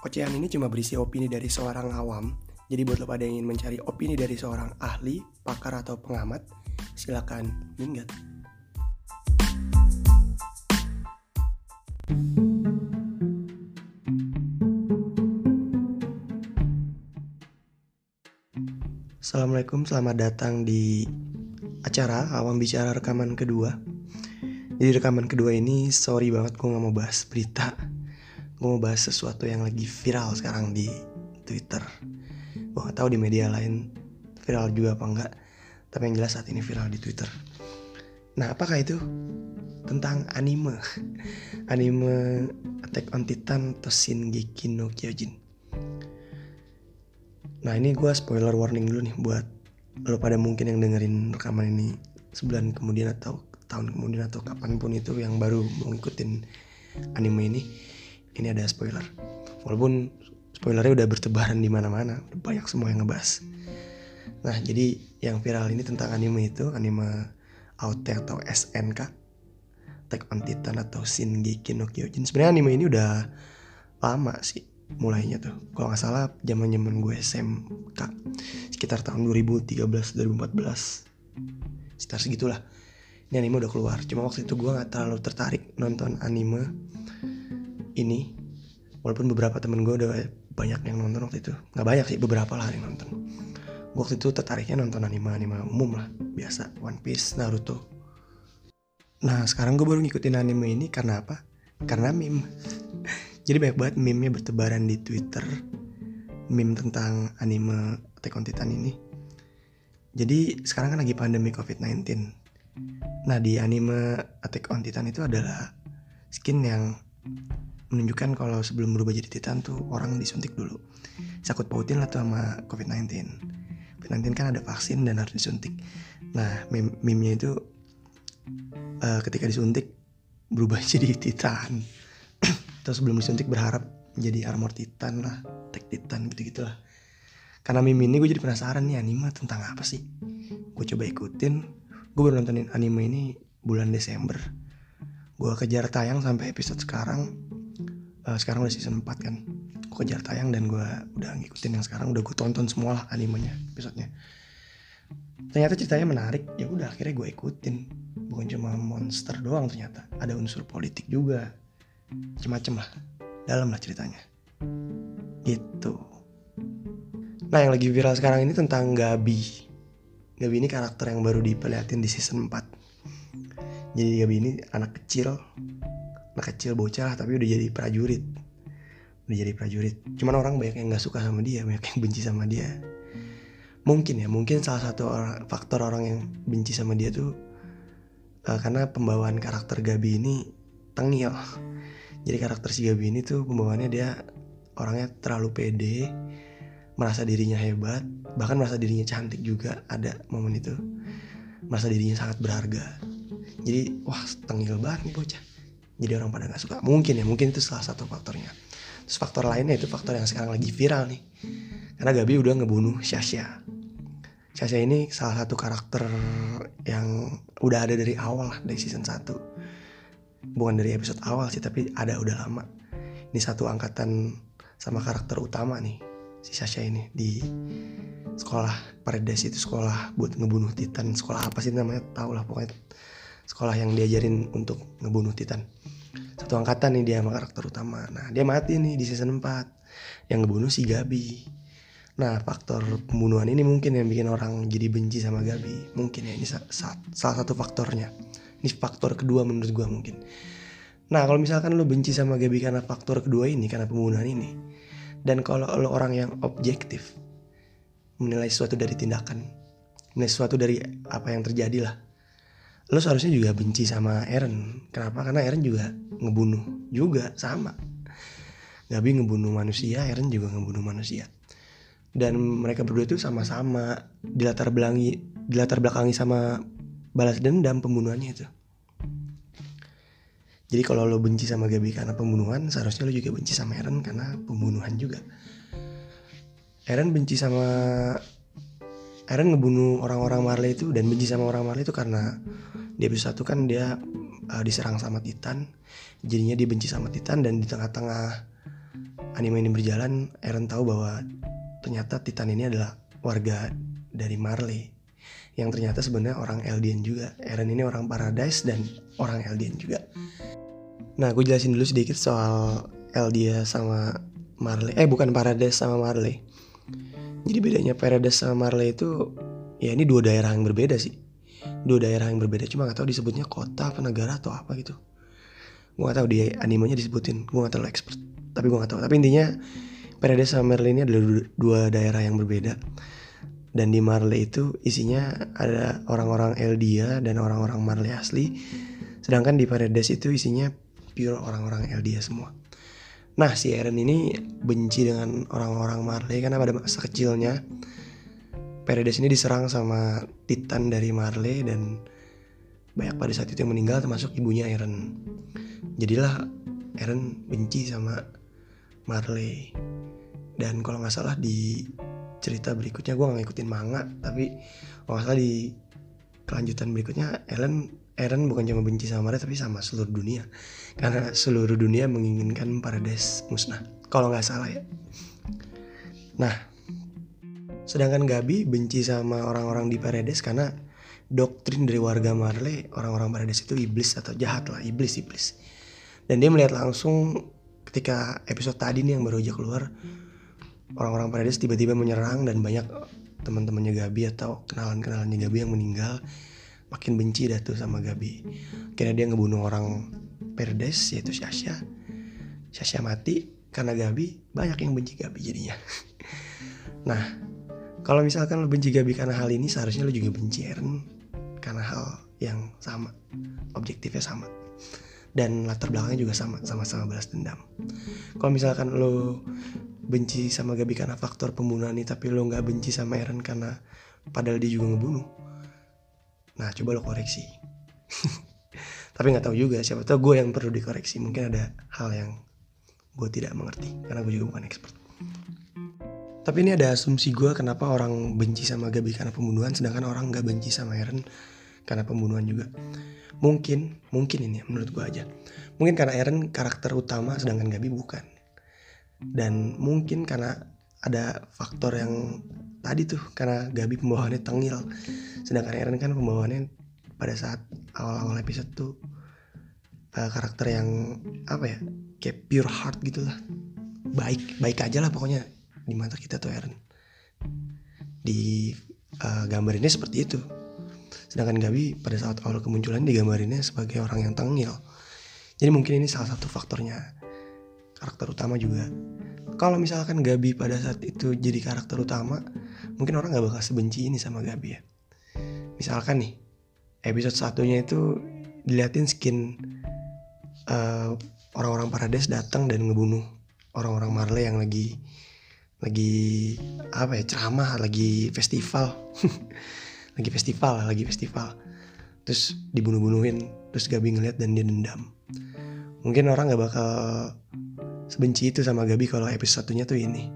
Ocehan ini cuma berisi opini dari seorang awam. Jadi buat lo pada yang ingin mencari opini dari seorang ahli, pakar atau pengamat, silakan minggat. Assalamualaikum, selamat datang di acara Awam Bicara rekaman kedua. Jadi rekaman kedua ini sorry banget gue gak mau bahas berita gue mau bahas sesuatu yang lagi viral sekarang di Twitter. Gue gak tahu di media lain viral juga apa enggak tapi yang jelas saat ini viral di Twitter. Nah apakah itu? Tentang anime. Anime Attack on Titan atau Shingeki no Kyojin. Nah ini gue spoiler warning dulu nih buat lo pada mungkin yang dengerin rekaman ini sebulan kemudian atau tahun kemudian atau kapan pun itu yang baru mau ngikutin anime ini ini ada spoiler. Walaupun spoilernya udah bertebaran di mana-mana, banyak semua yang ngebahas. Nah, jadi yang viral ini tentang anime itu, anime AOT atau SNK, Attack on Titan atau Shingeki no Kyojin. Sebenarnya anime ini udah lama sih mulainya tuh. Kalau nggak salah zaman-zaman gue SMK sekitar tahun 2013 2014 sekitar segitulah. Ini anime udah keluar. Cuma waktu itu gue nggak terlalu tertarik nonton anime ini walaupun beberapa temen gue udah banyak yang nonton waktu itu. Nggak banyak sih beberapa lah yang nonton. Gue waktu itu tertariknya nonton anime anime umum lah biasa. One Piece Naruto. Nah sekarang gue baru ngikutin anime ini karena apa? Karena meme. Jadi banyak banget meme-nya bertebaran di Twitter meme tentang anime Attack on Titan ini. Jadi sekarang kan lagi pandemi COVID-19 nah di anime Attack on Titan itu adalah skin yang menunjukkan kalau sebelum berubah jadi titan tuh orang disuntik dulu. Sakut pautin lah tuh sama COVID-19. COVID-19 kan ada vaksin dan harus disuntik. Nah, meme meme itu uh, ketika disuntik berubah jadi titan. Terus sebelum disuntik berharap jadi armor titan lah, tech titan gitu-gitu lah. Karena meme ini gue jadi penasaran nih anime tentang apa sih. Gue coba ikutin, gue baru nontonin anime ini bulan Desember. Gue kejar tayang sampai episode sekarang uh, sekarang udah season 4 kan. Gue kejar tayang dan gue udah ngikutin yang sekarang. Udah gue tonton semua lah animenya episodenya. Ternyata ceritanya menarik. Ya udah akhirnya gue ikutin. Bukan cuma monster doang ternyata. Ada unsur politik juga. Macem-macem lah. Dalam lah ceritanya. Gitu. Nah yang lagi viral sekarang ini tentang Gabi. Gabi ini karakter yang baru diperlihatin di season 4 jadi Gabi ini anak kecil anak kecil bocah tapi udah jadi prajurit. Udah jadi prajurit. Cuman orang banyak yang nggak suka sama dia banyak yang benci sama dia. Mungkin ya mungkin salah satu orang, faktor orang yang benci sama dia tuh uh, karena pembawaan karakter Gabi ini tengil. Jadi karakter si Gabi ini tuh pembawaannya dia orangnya terlalu pede merasa dirinya hebat bahkan merasa dirinya cantik juga. Ada momen itu merasa dirinya sangat berharga. Jadi wah tengil banget nih bocah jadi orang pada nggak suka. Mungkin ya mungkin itu salah satu faktornya. Terus faktor lainnya itu faktor yang sekarang lagi viral nih. Karena Gabi udah ngebunuh Shasha Shasha ini salah satu karakter yang udah ada dari awal lah dari season 1 bukan dari episode awal sih tapi ada udah lama. Ini satu angkatan sama karakter utama nih si Sasha ini di sekolah Paredes itu sekolah buat ngebunuh Titan. Sekolah apa sih namanya? Tau lah pokoknya sekolah yang diajarin untuk ngebunuh Titan. Satu angkatan nih dia sama karakter utama. Nah dia mati nih di season 4 yang ngebunuh si Gabi. Nah faktor pembunuhan ini mungkin yang bikin orang jadi benci sama Gabi. Mungkin ya ini sa sa salah satu faktornya. Ini faktor kedua menurut gue mungkin. Nah kalau misalkan lo benci sama Gabi karena faktor kedua ini karena pembunuhan ini dan kalau lo orang yang objektif menilai sesuatu dari tindakan menilai sesuatu dari apa yang terjadi lah lo seharusnya juga benci sama Eren. Kenapa? Karena Eren juga ngebunuh juga sama. Gabi ngebunuh manusia Eren juga ngebunuh manusia. Dan mereka berdua itu sama-sama dilatar belakangi dilatar belakangi sama balas dendam pembunuhannya itu. Jadi kalau lo benci sama Gabi karena pembunuhan seharusnya lo juga benci sama Eren karena pembunuhan juga. Eren benci sama Eren ngebunuh orang-orang Marley itu dan benci sama orang Marley itu karena di episode satu kan dia uh, diserang sama Titan. Jadinya dia benci sama Titan dan di tengah-tengah anime ini berjalan Eren tahu bahwa ternyata Titan ini adalah warga dari Marley yang ternyata sebenarnya orang Eldian juga. Eren ini orang Paradise dan orang Eldian juga. Nah gue jelasin dulu sedikit soal Eldia sama Marley. Eh bukan Paradise sama Marley jadi bedanya Paradise sama Marley itu ya ini dua daerah yang berbeda sih. Dua daerah yang berbeda cuma gak tahu disebutnya kota apa negara atau apa gitu. Gue gak tahu di animenya disebutin gue gak terlalu expert tapi gue gak tahu. Tapi intinya Paradise sama Marley ini adalah dua daerah yang berbeda. Dan di Marley itu isinya ada orang-orang Eldia dan orang-orang Marley asli sedangkan di Paradise itu isinya pure orang-orang Eldia semua nah si Eren ini benci dengan orang-orang Marley karena pada masa kecilnya Paradise ini diserang sama Titan dari Marley dan banyak pada saat itu yang meninggal termasuk ibunya Eren. Jadilah Eren benci sama Marley. Dan kalau nggak salah di cerita berikutnya gue nggak ngikutin manga tapi kalau nggak salah di kelanjutan berikutnya Eren Eren bukan cuma benci sama Marley tapi sama seluruh dunia karena seluruh dunia menginginkan Paradise musnah kalau nggak salah ya. Nah Sedangkan Gabi benci sama orang-orang di Paredes karena doktrin dari warga Marley, orang-orang Paredes itu iblis atau jahat lah, iblis-iblis. Dan dia melihat langsung ketika episode tadi nih yang baru aja keluar, orang-orang Paredes tiba-tiba menyerang dan banyak teman-temannya Gabi atau kenalan-kenalannya Gabi yang meninggal makin benci dah tuh sama Gabi. Akhirnya dia ngebunuh orang Paredes yaitu Sasha. Sasha mati karena Gabi banyak yang benci Gabi jadinya. nah, kalau misalkan lo benci Gabi karena hal ini seharusnya lo juga benci Eren karena hal yang sama objektifnya sama dan latar belakangnya juga sama sama-sama balas dendam kalau misalkan lo benci sama Gabi karena faktor pembunuhan ini tapi lo nggak benci sama Eren karena padahal dia juga ngebunuh nah coba lo koreksi tapi nggak tahu juga siapa tahu gue yang perlu dikoreksi mungkin ada hal yang gue tidak mengerti karena gue juga bukan expert tapi ini ada asumsi gue kenapa orang benci sama Gabi karena pembunuhan sedangkan orang nggak benci sama Eren karena pembunuhan juga. Mungkin, mungkin ini menurut gue aja. Mungkin karena Eren karakter utama sedangkan Gabi bukan. Dan mungkin karena ada faktor yang tadi tuh karena Gabi pembawaannya tengil. Sedangkan Eren kan pembawaannya pada saat awal-awal episode tuh uh, karakter yang apa ya kayak pure heart gitu lah. Baik baik aja lah pokoknya di mata kita tuh Eren. Di uh, gambar ini seperti itu. Sedangkan Gabi pada saat awal kemunculan digambarinnya sebagai orang yang tengil. Jadi mungkin ini salah satu faktornya. Karakter utama juga kalau misalkan Gabi pada saat itu jadi karakter utama mungkin orang nggak bakal sebenci ini sama Gabi ya. Misalkan nih episode satunya itu diliatin skin uh, orang-orang Paradise datang dan ngebunuh orang-orang Marley yang lagi lagi apa ya ceramah lagi festival. Lagi festival lagi festival. Terus dibunuh-bunuhin terus Gabi ngeliat dan dia dendam. Mungkin orang nggak bakal sebenci itu sama Gabi kalau episode satunya tuh ini.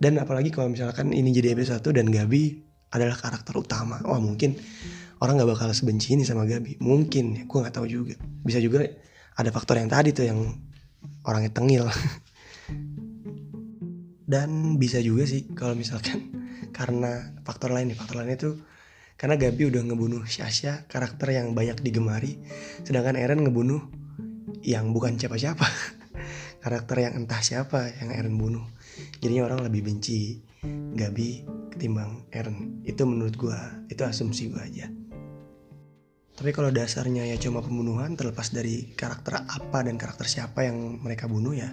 Dan apalagi kalau misalkan ini jadi episode satu dan Gabi adalah karakter utama. Wah mungkin orang nggak bakal sebenci ini sama Gabi. Mungkin ya gue nggak tahu juga. Bisa juga ada faktor yang tadi tuh yang orangnya tengil. Dan bisa juga sih kalau misalkan karena faktor lain faktor lainnya tuh karena Gabi udah ngebunuh Sasha karakter yang banyak digemari sedangkan Eren ngebunuh yang bukan siapa-siapa karakter yang entah siapa yang Eren bunuh. Jadinya orang lebih benci Gabi ketimbang Eren itu menurut gua itu asumsi gua aja. Tapi kalau dasarnya ya cuma pembunuhan terlepas dari karakter apa dan karakter siapa yang mereka bunuh ya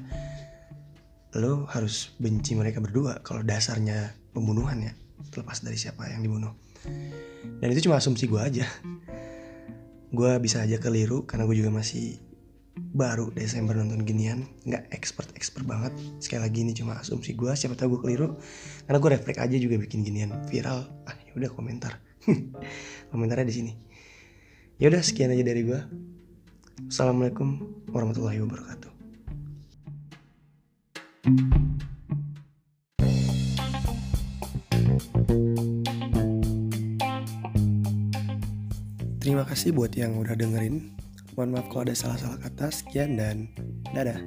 lo harus benci mereka berdua kalau dasarnya pembunuhan ya terlepas dari siapa yang dibunuh. Dan itu cuma asumsi gue aja. Gue bisa aja keliru karena gue juga masih baru Desember nonton ginian nggak expert expert banget. Sekali lagi ini cuma asumsi gue siapa tahu gue keliru. Karena gue refleks aja juga bikin ginian viral. Ah ya udah komentar. Komentarnya di sini. Ya udah sekian aja dari gue assalamualaikum warahmatullahi wabarakatuh. Terima kasih buat yang udah dengerin. Mohon maaf kalau ada salah-salah kata. Sekian dan dadah.